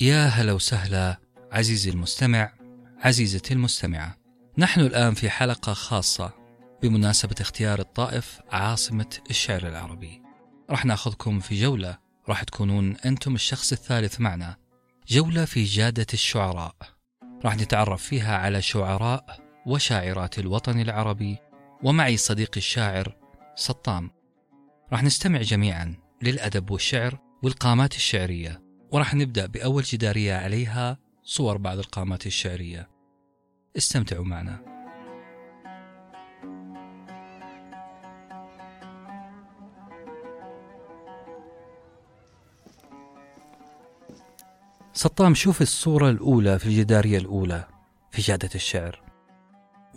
يا هلا وسهلا عزيزي المستمع عزيزتي المستمعة. نحن الآن في حلقة خاصة بمناسبة اختيار الطائف عاصمة الشعر العربي. راح ناخذكم في جولة راح تكونون أنتم الشخص الثالث معنا جولة في جادة الشعراء. راح نتعرف فيها على شعراء وشاعرات الوطن العربي ومعي صديقي الشاعر سطام. راح نستمع جميعا للأدب والشعر والقامات الشعرية. وراح نبدأ بأول جدارية عليها صور بعض القامات الشعرية. استمتعوا معنا. سطام شوف الصورة الأولى في الجدارية الأولى في جادة الشعر.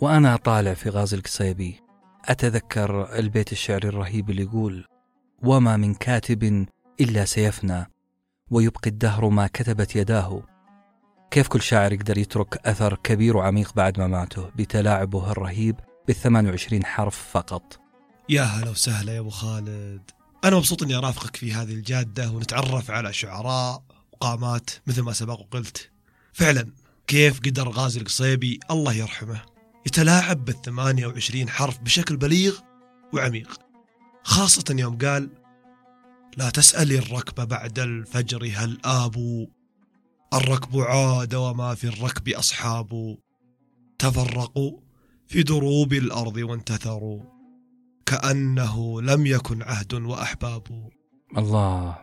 وأنا طالع في غازي القصيبي. أتذكر البيت الشعري الرهيب اللي يقول وما من كاتب إلا سيفنى ويبقي الدهر ما كتبت يداه. كيف كل شاعر يقدر يترك أثر كبير وعميق بعد مماته بتلاعبه الرهيب بالثمان وعشرين حرف فقط؟ يا هلا وسهلا يا أبو خالد. أنا مبسوط إني أرافقك في هذه الجادة ونتعرف على شعراء وقامات مثل ما سبق وقلت. فعلا كيف قدر غازي القصيبي؟ الله يرحمه يتلاعب بالثمانية وعشرين حرف بشكل بليغ وعميق خاصة يوم قال لا تسألي الركب بعد الفجر هل آبوا الركب عاد وما في الركب أصحاب. تفرقوا في دروب الأرض وانتثروا كأنه لم يكن عهد وأحباب. الله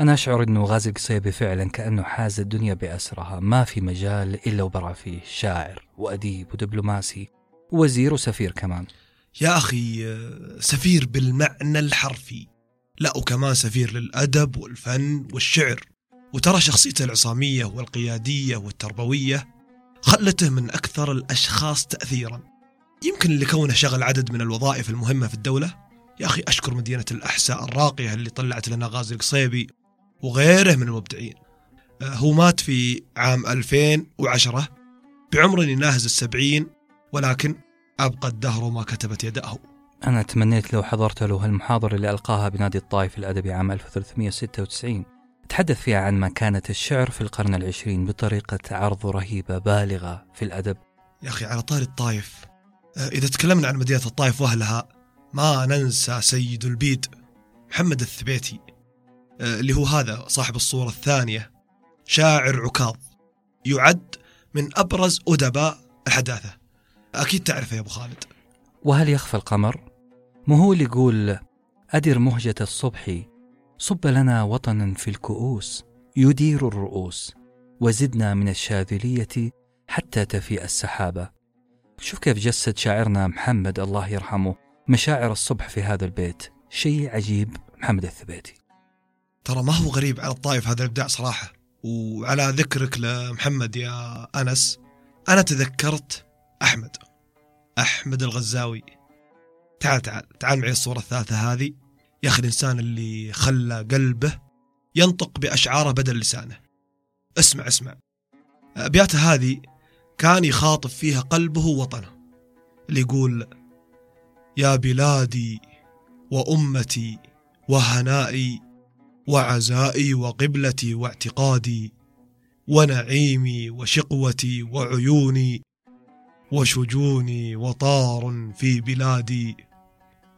أنا أشعر أنه غازي القصيبي فعلا كأنه حاز الدنيا بأسرها. ما في مجال إلا وبرع فيه شاعر وأديب ودبلوماسي ووزير وسفير كمان. يا أخي سفير بالمعنى الحرفي. لا وكمان سفير للأدب والفن والشعر. وترى شخصيته العصامية والقيادية والتربوية خلته من أكثر الأشخاص تأثيرا. يمكن لكونه شغل عدد من الوظائف المهمة في الدولة؟ يا أخي أشكر مدينة الأحساء الراقية اللي طلعت لنا غازي القصيبي وغيره من المبدعين. آه، هو مات في عام 2010 بعمر يناهز السبعين ولكن أبقى الدهر ما كتبت يداه. أنا تمنيت لو حضرت له هالمحاضرة اللي ألقاها بنادي الطائف الأدبي عام 1396 تحدث فيها عن مكانة الشعر في القرن العشرين بطريقة عرض رهيبة بالغة في الأدب. يا أخي على طاري الطائف. آه، إذا تكلمنا عن مدينة الطائف وأهلها ما ننسى سيد البيد محمد الثبيتي آه، اللي هو هذا صاحب الصورة الثانية شاعر عكاظ يعد من أبرز أدباء الحداثة. أكيد تعرفه يا أبو خالد. وهل يخفى القمر؟ مو هو اللي يقول أدر مهجة الصبح صب لنا وطنا في الكؤوس يدير الرؤوس وزدنا من الشاذلية حتى تفيء السحابة. شوف كيف جسد شاعرنا محمد الله يرحمه مشاعر الصبح في هذا البيت. شيء عجيب محمد الثبيتي. ترى ما هو غريب على الطائف هذا الإبداع صراحة. وعلى ذكرك لمحمد يا أنس أنا تذكرت أحمد أحمد الغزاوي. تعال تعال تعال معي الصورة الثالثة هذه. يا أخي الإنسان اللي خلى قلبه ينطق بأشعاره بدل لسانه. اسمع اسمع. أبياته هذه كان يخاطب فيها قلبه ووطنه. اللي يقول يا بلادي وأمتي وهنائي وعزائي وقبلتي واعتقادي ونعيمي وشقوتي وعيوني وشجوني وطار في بلادي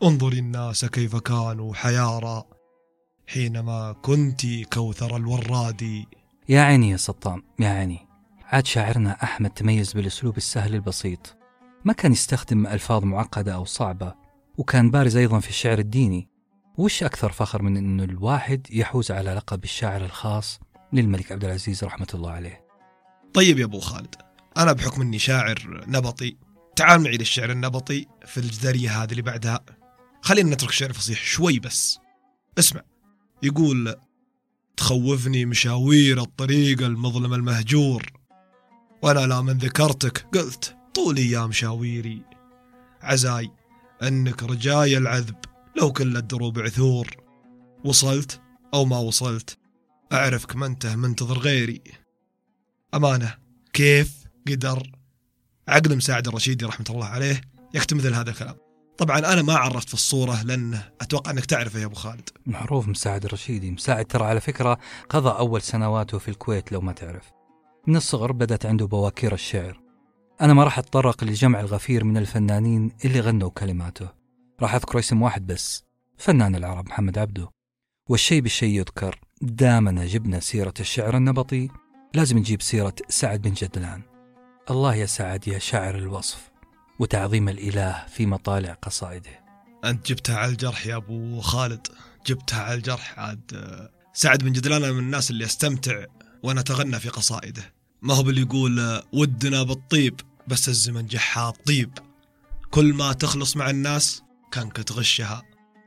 انظر الناس كيف كانوا حيارى حينما كنت كوثر الوراد. يا عيني يا سطام يا عيني. عاد شاعرنا أحمد تميز بالأسلوب السهل البسيط. ما كان يستخدم ألفاظ معقدة أو صعبة وكان بارز أيضا في الشعر الديني. وش أكثر فخر من أن الواحد يحوز على لقب الشاعر الخاص للملك عبد العزيز رحمة الله عليه؟ طيب يا أبو خالد أنا بحكم أني شاعر نبطي. تعال معي للشعر النبطي في الجدارية هذه اللي بعدها. خلينا نترك الشعر الفصيح شوي بس. اسمع. يقول تخوفني مشاوير الطريق المظلم المهجور. وأنا لا من ذكرتك قلت طول أيام مشاويري. عزاي أنك رجاي العذب لو كل الدروب عثور. وصلت أو ما وصلت أعرفك ما انت منتظر غيري. أمانة كيف قدر؟ عقل مساعد الرشيدي رحمة الله عليه يكتب مثل هذا الكلام. طبعا أنا ما عرفت في الصورة لأن أتوقع إنك تعرفه يا أبو خالد. معروف مساعد الرشيدي مساعد ترى على فكرة قضى أول سنواته في الكويت لو ما تعرف. من الصغر بدأت عنده بواكير الشعر. أنا ما راح أتطرق لجمع الغفير من الفنانين اللي غنوا كلماته. راح أذكر اسم واحد بس فنان العرب محمد عبده. والشيء بالشيء يذكر دامنا جبنا سيرة الشعر النبطي. لازم نجيب سيرة سعد بن جدلان. الله يا سعد يا شاعر الوصف. وتعظيم الإله في مطالع قصائده. أنت جبتها على الجرح يا أبو خالد. جبتها على الجرح عاد آه، سعد بن جدلان من الناس اللي أستمتع وأنا أتغنى في قصائده. ما هو باللي يقول آه، ودنا بالطيب بس الزمن جحات طيب. كل ما تخلص مع الناس كانك تغشها.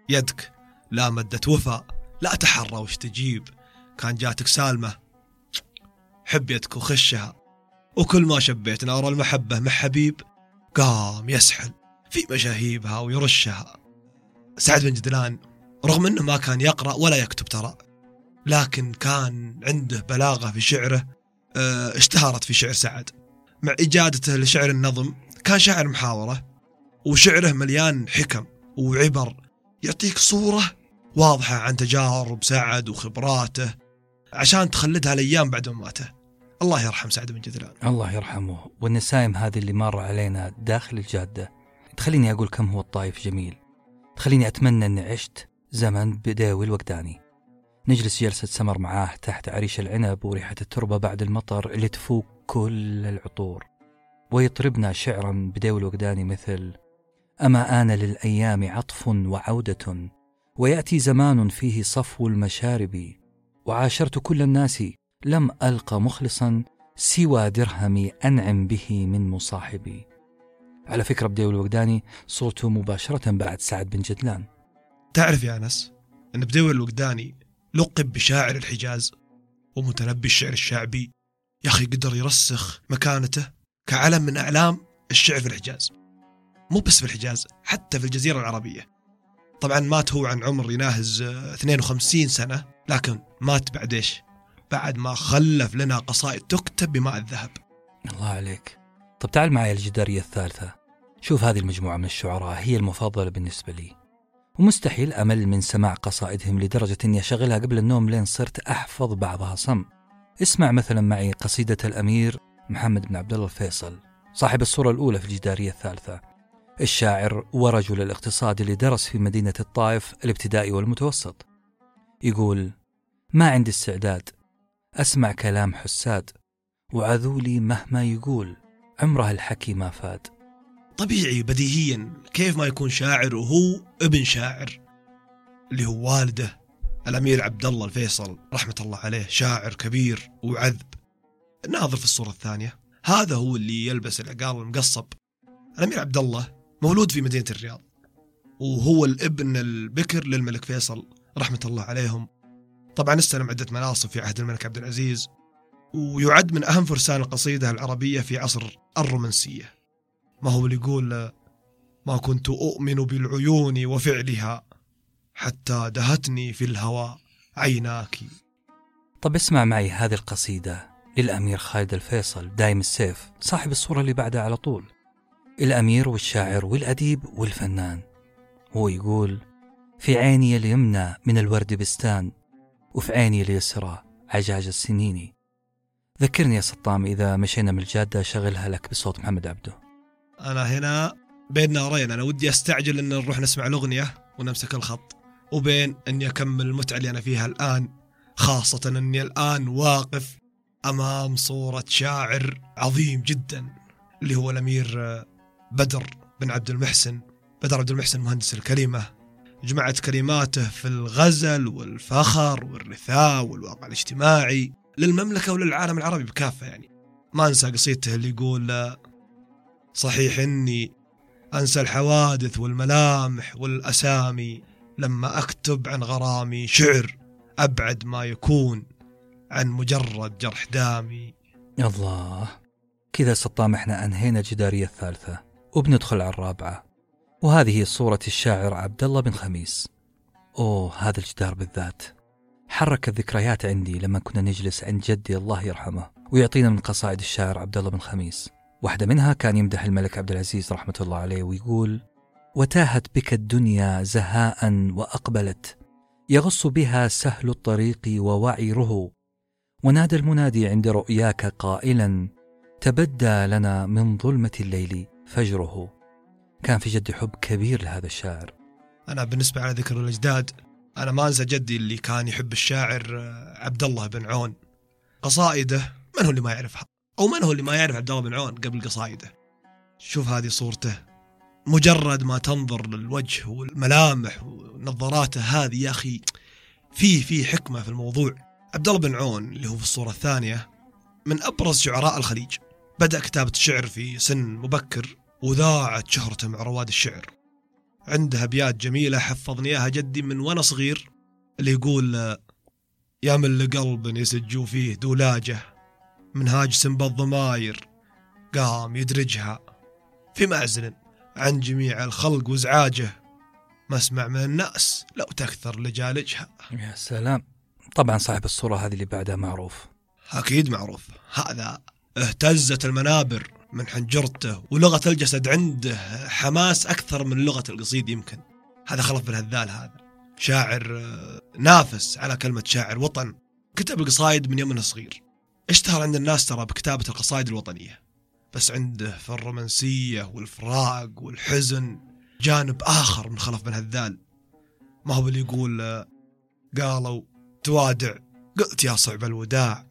يدك لا مدت وفاء لا تحرى وش تجيب. كان جاتك سالمة حب يدك وخشها. وكل ما شبيت نار المحبة مع حبيب قام يسحل في مشاهيبها ويرشها. سعد بن جدلان رغم إنه ما كان يقرأ ولا يكتب ترى لكن كان عنده بلاغة في شعره آه، اشتهرت في شعر سعد. مع إجادته لشعر النظم كان شاعر محاورة وشعره مليان حكم وعبر يعطيك صورة واضحة عن تجارب سعد وخبراته عشان تخلدها الأيام بعد مماته. الله يرحم سعد بن جدلان. الله يرحمه. والنسايم هذه اللي مر علينا داخل الجادة تخليني أقول كم هو الطايف جميل. تخليني أتمنى أني عشت زمن بداوي الوقداني نجلس جلسة سمر معاه تحت عريش العنب وريحة التربة بعد المطر اللي تفوق كل العطور. ويطربنا شعرا بداوي الوقداني مثل أما آن للأيام عطف وعودة ويأتي زمان فيه صفو المشارب. وعاشرت كل الناس لم ألق مخلصا سوى درهمي أنعم به من مصاحبي. على فكرة بديو الوقداني صوته مباشرة بعد سعد بن جدلان. تعرف يا أنس أن بدوي الوقداني لقب بشاعر الحجاز ومتنبي الشعر الشعبي. يا أخي قدر يرسخ مكانته كعلم من أعلام الشعر في الحجاز. مو بس في الحجاز حتى في الجزيرة العربية. طبعا مات هو عن عمر يناهز آه، 52 سنة لكن مات بعد إيش؟ بعد ما خلف لنا قصائد تكتب بماء الذهب. الله عليك. طب تعال معي الجدارية الثالثة. شوف هذه المجموعة من الشعراء هي المفضلة بالنسبة لي. ومستحيل أمل من سماع قصائدهم لدرجة أني أشغلها قبل النوم لين صرت أحفظ بعضها. صم اسمع مثلا معي قصيدة الأمير محمد بن عبد الله الفيصل صاحب الصورة الأولى في الجدارية الثالثة. الشاعر ورجل الاقتصاد اللي درس في مدينة الطائف الابتدائي والمتوسط. يقول ما عندي استعداد أسمع كلام حساد وعذولي مهما يقول عمره الحكي ما فاد. طبيعي بديهيا كيف ما يكون شاعر وهو ابن شاعر؟ اللي هو والده الأمير عبد الله الفيصل رحمة الله عليه شاعر كبير وعذب. ناظر في الصورة الثانية. هذا هو اللي يلبس العقال المقصب. الأمير عبد الله مولود في مدينة الرياض وهو الابن البكر للملك فيصل رحمة الله عليهم. طبعا استلم عدة مناصب في عهد الملك عبد العزيز ويعد من أهم فرسان القصيده العربية في عصر الرومانسية. ما هو اللي يقول ما كنت أؤمن بالعيون وفعلها حتى دهتني في الهوى عيناك. طب اسمع معي هذه القصيدة للأمير خالد الفيصل دايم السيف صاحب الصورة اللي بعدها على طول. الأمير والشاعر والأديب والفنان. هو يقول في عيني اليمنى من الورد بستان وفي عيني اليسرى عجاج السنين ذكرني يا سطام إذا مشينا من الجادة شغلها لك بصوت محمد عبده. أنا هنا بين نارين أنا ودي أستعجل أن نروح نسمع الأغنية ونمسك الخط. وبين أني أكمل المتعة اللي أنا فيها الآن خاصة أني الآن واقف أمام صورة شاعر عظيم جدا اللي هو الأمير بدر بن عبد المحسن بدر عبد المحسن مهندس الكلمة. جمعت كلماته في الغزل والفخر والرثاء والواقع الاجتماعي للمملكة وللعالم العربي بكافة يعني. ما أنسى قصيدته اللي يقول آه، صحيح إني أنسى الحوادث والملامح والأسامي لما أكتب عن غرامي شعر أبعد ما يكون عن مجرد جرح دامي. الله كذا سطام إحنا أنهينا الجدارية الثالثة وبندخل على الرابعة. وهذه صورة الشاعر عبد الله بن خميس. أوه هذا الجدار بالذات. حرك الذكريات عندي لما كنا نجلس عند جدي الله يرحمه ويعطينا من قصائد الشاعر عبد الله بن خميس. واحدة منها كان يمدح الملك عبد العزيز رحمة الله عليه ويقول وتاهت بك الدنيا زهاء وأقبلت. يغص بها سهل الطريق ووعره. ونادى المنادي عند رؤياك قائلا تبدى لنا من ظلمة الليل فجره. كان في جدي حب كبير لهذا الشاعر. أنا بالنسبة على ذكر الأجداد أنا ما أنسى جدي اللي كان يحب الشاعر آه، عبد الله بن عون. قصائده من هو اللي ما يعرفها؟ أو من هو اللي ما يعرف عبد الله بن عون قبل قصائده؟ شوف هذه صورته. مجرد ما تنظر للوجه والملامح ونظاراته هذه يا أخي في في حكمة في الموضوع. عبد الله بن عون اللي هو في الصورة الثانية من أبرز شعراء الخليج. بدأ كتابة الشعر في سن مبكر. وذاعت شهرته مع رواد الشعر. عنده ابيات جميلة حفظني إياها جدي من وأنا صغير اللي يقول يا من لقلب يسجوا فيه دولاجة منهاج سنب الضماير قام يدرجها. في معزل عن جميع الخلق وازعاجه ما أسمع من النأس لو تكثر لجالجها. يا سلام. طبعا صاحب الصورة هذه اللي بعدها معروف. أكيد معروف. هذا اهتزت المنابر. من حنجرته ولغة الجسد عنده حماس أكثر من لغة القصيد يمكن. هذا خلف بن هذال هذا. شاعر آه، نافس على كلمة شاعر وطن. كتب القصايد من يوم صغير. اشتهر عند الناس ترى بكتابة القصائد الوطنية. بس عنده في الرومانسيه والفراق والحزن. جانب آخر من خلف بن هذال. ما هو اللي يقول آه، قالوا توادع قلت يا صعب الوداع.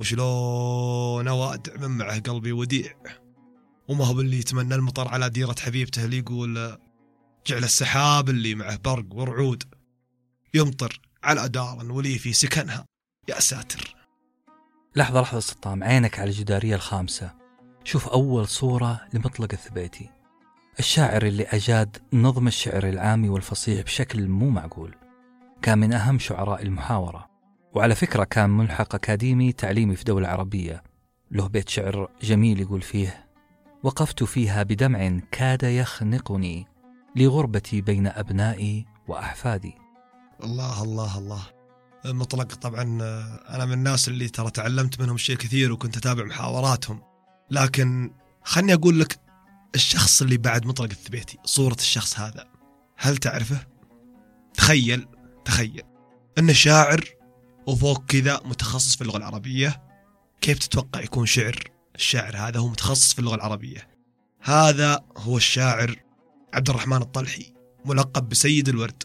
وشلون اوادع من معه قلبي وديع. وما هو اللي يتمنى المطر على ديرة حبيبته اللي يقول جعل السحاب اللي معه برق ورعود يمطر على دار ولي في سكنها. يا ساتر. لحظة لحظة سطام عينك على الجدارية الخامسة. شوف أول صورة لمطلق الثبيتي. الشاعر اللي أجاد نظم الشعر العامي والفصيح بشكل مو معقول. كان من أهم شعراء المحاورة. وعلى فكرة كان ملحق أكاديمي تعليمي في دولة عربية. له بيت شعر جميل يقول فيه وقفت فيها بدمع كاد يخنقني لغربتي بين أبنائي وأحفادي. الله الله الله. مطلق طبعا أنا من الناس اللي ترى تعلمت منهم شيء كثير وكنت أتابع محاوراتهم. لكن خلني أقول لك الشخص اللي بعد مطلق الثبيتي صورة الشخص هذا هل تعرفه؟ تخيل تخيل. أنه شاعر وفوق كذا متخصص في اللغة العربية. كيف تتوقع يكون شعر؟ الشاعر هذا هو متخصص في اللغة العربية. هذا هو الشاعر عبد الرحمن الطلحي ملقب بسيد الورد.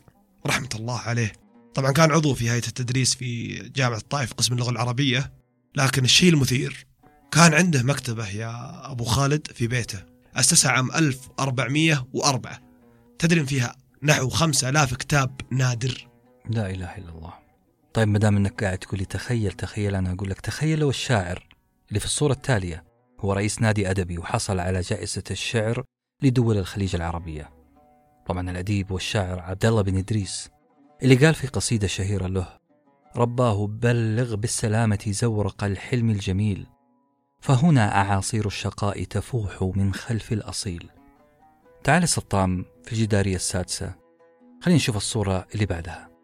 رحمة الله عليه. طبعا كان عضو في هيئة التدريس في جامعة الطائف قسم اللغة العربية لكن الشيء المثير كان عنده مكتبة يا أبو خالد في بيته. أسسها عام 1404 تدري فيها نحو 5000 كتاب نادر. لا إله إلا الله. طيب ما دام إنك قاعد تقول لي تخيل تخيل أنا أقول لك تخيل لو الشاعر اللي في الصورة التالية هو رئيس نادي أدبي وحصل على جائزة الشعر لدول الخليج العربية. طبعا الأديب والشاعر عبد الله بن إدريس اللي قال في قصيدة شهيرة له: رباه بلغ بالسلامة زورق الحلم الجميل فهنا أعاصير الشقاء تفوح من خلف الأصيل. تعال سطام في الجدارية السادسة خلينا نشوف الصورة اللي بعدها.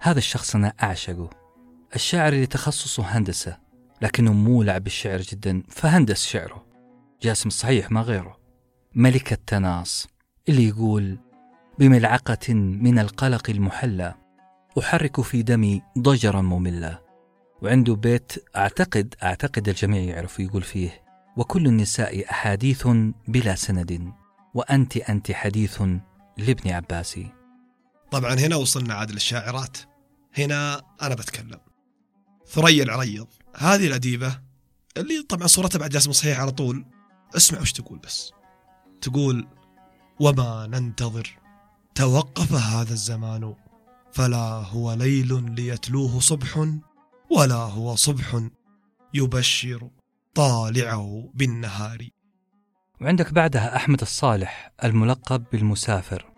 هذا الشخص أنا أعشقه. الشاعر اللي تخصصه هندسة لكنه مولع بالشعر جدا فهندس شعره. جاسم الصحيح ما غيره. ملك التناص اللي يقول بملعقة من القلق المحلى أحرك في دمي ضجرا مملا. وعنده بيت أعتقد أعتقد الجميع يعرف يقول فيه وكل النساء أحاديث بلا سند وأنت أنت حديث لابن عباسي. طبعا هنا وصلنا عاد للشاعرات هنا أنا بتكلم. ثريا العريض. هذه الأديبة اللي طبعا صورتها بعد جاسم صحيح على طول. اسمع وش تقول بس. تقول وما ننتظر توقف هذا الزمان فلا هو ليل ليتلوه صبح ولا هو صبح يبشر طالعه بالنهار. وعندك بعدها أحمد الصالح الملقب بالمسافر.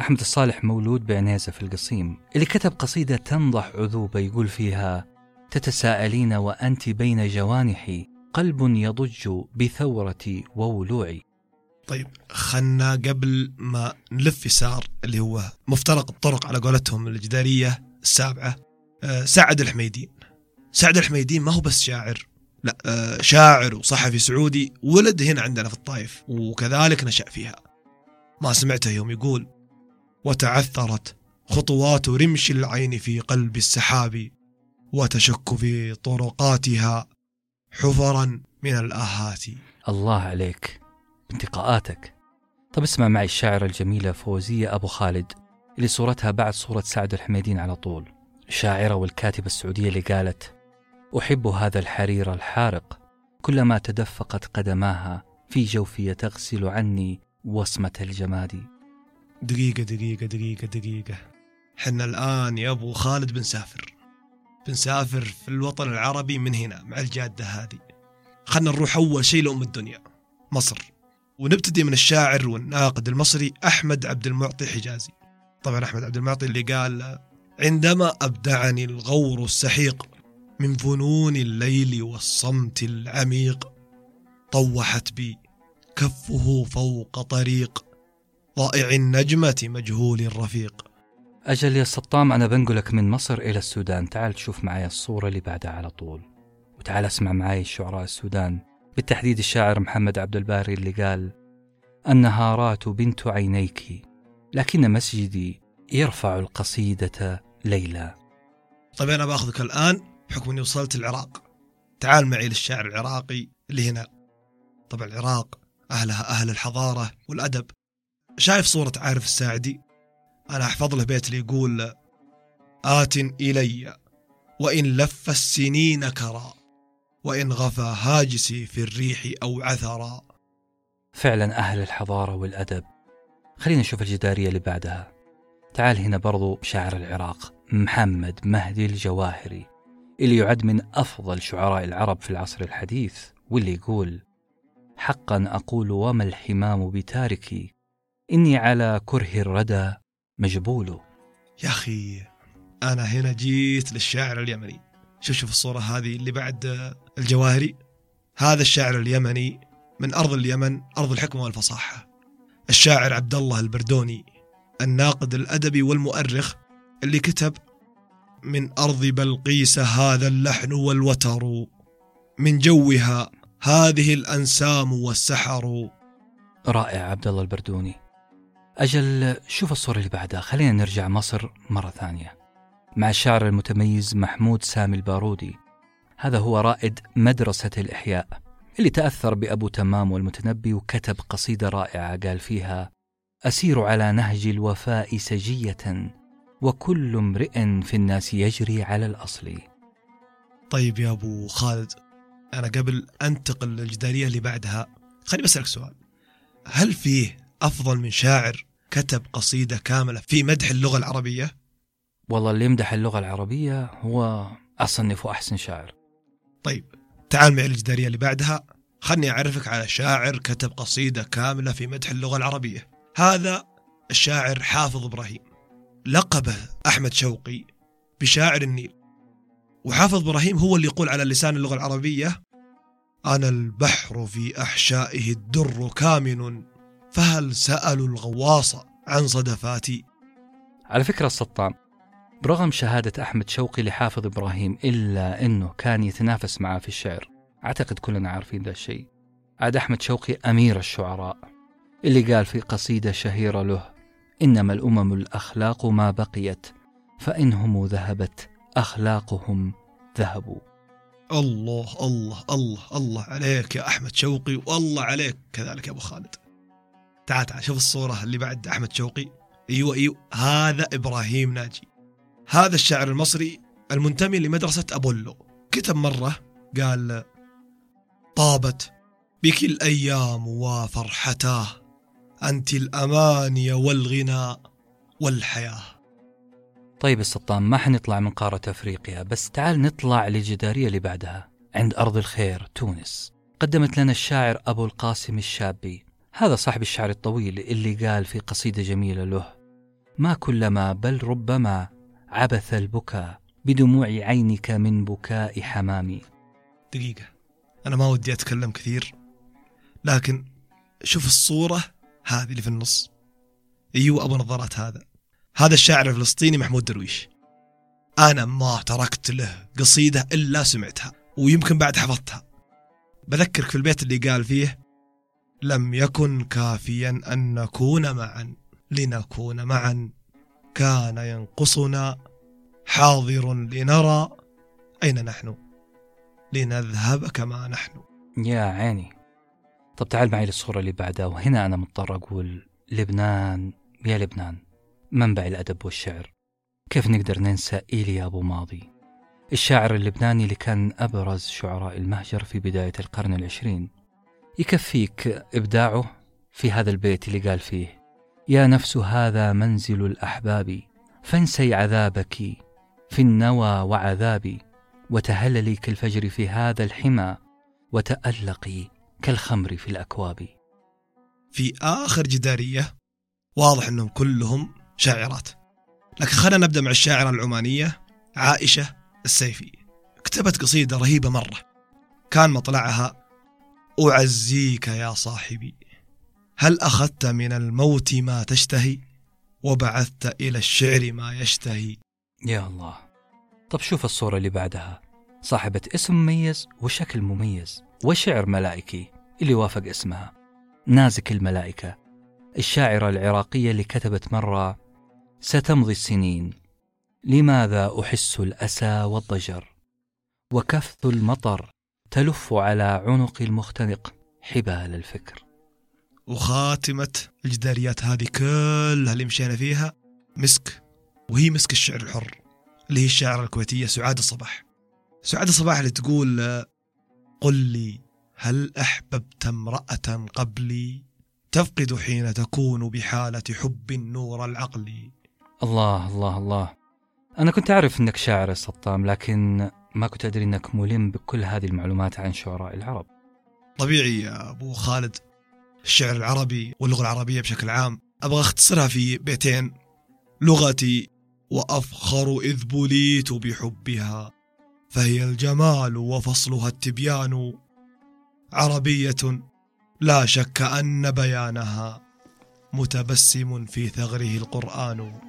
أحمد الصالح مولود بعنيزة في القصيم اللي كتب قصيدة تنضح عذوبة يقول فيها تتساءلين وأنت بين جوانحي قلب يضج بثورتي وولوعي. طيب خلنا قبل ما نلف يسار اللي هو مفترق الطرق على قولتهم الجدارية السابعة أه سعد الحميدين سعد الحميدين ما هو بس شاعر لا أه شاعر وصحفي سعودي ولد هنا عندنا في الطائف وكذلك نشأ فيها. ما سمعته يوم يقول وتعثرت خطوات رمش العين في قلب السحاب وتشك في طرقاتها حفرا من الآهات. الله عليك بانتقاءاتك طب اسمع معي الشاعرة الجميلة فوزية أبو خالد اللي صورتها بعد صورة سعد الحميدين على طول. الشاعرة والكاتبة السعودية اللي قالت أحب هذا الحرير الحارق كلما تدفقت قدماها في جوفي تغسل عني وصمة الجماد. دقيقة دقيقة دقيقة دقيقة. حنا الآن يا أبو خالد بنسافر بنسافر في الوطن العربي من هنا مع الجادة هذه. خلنا نروح أول شيء لأم الدنيا مصر. ونبتدي من الشاعر والناقد المصري أحمد عبد المعطي حجازي. طبعا أحمد عبد المعطي اللي قال عندما أبدعني الغور السحيق من فنون الليل والصمت العميق طوحت بي كفه فوق طريق ضائع النجمة مجهول الرفيق. أجل يا سطام أنا بنقلك من مصر إلى السودان. تعال تشوف معي الصورة اللي بعدها على طول. وتعال أسمع معي شعراء السودان. بالتحديد الشاعر محمد عبد الباري اللي قال النهارات بنت عينيك لكن مسجدي يرفع القصيدة ليلى. طيب أنا بأخذك الآن بحكم أني وصلت العراق. تعال معي للشاعر العراقي اللي هنا. طبعا العراق أهلها أهل الحضارة والأدب. شايف صورة عارف الساعدي؟ أنا أحفظ له بيت اللي يقول آت إلي وإن لف السنين كرى وإن غفى هاجسي في الريح أو عثرا. فعلا أهل الحضارة والأدب. خلينا نشوف الجدارية اللي بعدها. تعال هنا برضو شاعر العراق محمد مهدي الجواهري اللي يعد من أفضل شعراء العرب في العصر الحديث واللي يقول حقا أقول وما الحمام بتاركي إني على كره الردى مجبول. يا أخي أنا هنا جيت للشاعر اليمني. شوف شوف الصورة هذه اللي بعد الجواهري. هذا الشاعر اليمني من أرض اليمن أرض الحكمة والفصاحة. الشاعر عبد الله البردوني الناقد الأدبي والمؤرخ اللي كتب من أرض بلقيس هذا اللحن والوتر من جوها هذه الأنسام والسحر. رائع عبد الله البردوني. أجل شوف الصورة اللي بعدها. خلينا نرجع مصر مرة ثانية. مع الشاعر المتميز محمود سامي البارودي. هذا هو رائد مدرسة الإحياء اللي تأثر بأبو تمام والمتنبي وكتب قصيدة رائعة قال فيها أسير على نهج الوفاء سجية وكل امرئ في الناس يجري على الأصل. طيب يا أبو خالد أنا قبل أنتقل للجدارية اللي بعدها خليني بسألك سؤال. هل فيه أفضل من شاعر كتب قصيدة كاملة في مدح اللغة العربية؟ والله اللي يمدح اللغة العربية هو أصنفه أحسن شاعر. طيب تعال معي الجدارية اللي بعدها. خلني أعرفك على شاعر كتب قصيدة كاملة في مدح اللغة العربية. هذا الشاعر حافظ إبراهيم. لقبه أحمد شوقي بشاعر النيل. وحافظ إبراهيم هو اللي يقول على لسان اللغة العربية أنا البحر في أحشائه الدر كامن فهل سألوا الغواص عن صدفاتي؟ على فكرة السطام برغم شهادة أحمد شوقي لحافظ إبراهيم إلا أنه كان يتنافس معه في الشعر أعتقد كلنا عارفين ذا الشيء. عاد أحمد شوقي أمير الشعراء اللي قال في قصيدة شهيرة له إنما الأمم الأخلاق ما بقيت فإنهم ذهبت أخلاقهم ذهبوا. الله الله الله الله عليك يا أحمد شوقي والله عليك كذلك يا أبو خالد. تعال تعال شوف الصورة اللي بعد أحمد شوقي. أيوة أيوة. هذا إبراهيم ناجي. هذا الشاعر المصري المنتمي لمدرسة أبولو. كتب مرة قال طابت بك الأيام وفرحتاه. أنت الأماني والغنى والحياة. طيب السطام ما حنطلع من قارة أفريقيا بس تعال نطلع للجدارية اللي بعدها عند أرض الخير تونس. قدمت لنا الشاعر أبو القاسم الشابي. هذا صاحب الشعر الطويل اللي قال في قصيدة جميلة له ما كلما بل ربما عبث البكاء بدموع عينك من بكاء حمامي. دقيقة أنا ما ودي أتكلم كثير لكن شوف الصورة هذه اللي في النص. أيوة أبو نظارات هذا. هذا الشاعر الفلسطيني محمود درويش. أنا ما تركت له قصيدة إلا سمعتها ويمكن بعد حفظتها. بذكرك في البيت اللي قال فيه لم يكن كافيا أن نكون معا. لنكون معا. كان ينقصنا حاضر لنرى أين نحن. لنذهب كما نحن. يا عيني. طب تعال معي للصورة اللي بعدها وهنا أنا مضطر أقول لبنان يا لبنان منبع الأدب والشعر. كيف نقدر ننسى إيليا أبو ماضي؟ الشاعر اللبناني اللي كان أبرز شعراء المهجر في بداية القرن العشرين. يكفيك إبداعه في هذا البيت اللي قال فيه. يا نفس هذا منزل الأحباب فانسي عذابك في النوى وعذابي وتهللي كالفجر في هذا الحمى وتألقي كالخمر في الأكواب. في آخر جدارية واضح أنهم كلهم شاعرات. لكن خلينا نبدأ مع الشاعرة العمانية عائشة السيفي. كتبت قصيدة رهيبة مرة. كان مطلعها أعزيك يا صاحبي. هل أخذت من الموت ما تشتهي؟ وبعثت إلى الشعر ما يشتهي. يا الله. طب شوف الصورة اللي بعدها. صاحبة اسم مميز وشكل مميز وشعر ملائكي. اللي وافق اسمها. نازك الملائكة. الشاعرة العراقية اللي كتبت مرة ستمضي السنين. لماذا أحس الأسى والضجر؟ وكفث المطر تلف على عنق المختنق حبال الفكر. وخاتمة الجداريات هذه كلها اللي مشينا فيها مسك وهي مسك الشعر الحر اللي هي الشاعرة الكويتية سعاد الصباح سعاد الصباح اللي تقول قل لي هل أحببت امرأة قبلي؟ تفقد حين تكون بحالة حب النور العقل. الله الله الله. أنا كنت أعرف أنك شاعر يا سطام لكن ما كنت أدري أنك ملم بكل هذه المعلومات عن شعراء العرب. طبيعي يا أبو خالد الشعر العربي واللغة العربية بشكل عام أبغى أختصرها في بيتين لغتي وأفخر إذ بليت بحبها فهي الجمال وفصلها التبيان عربية لا شك أن بيانها متبسم في ثغره القرآن.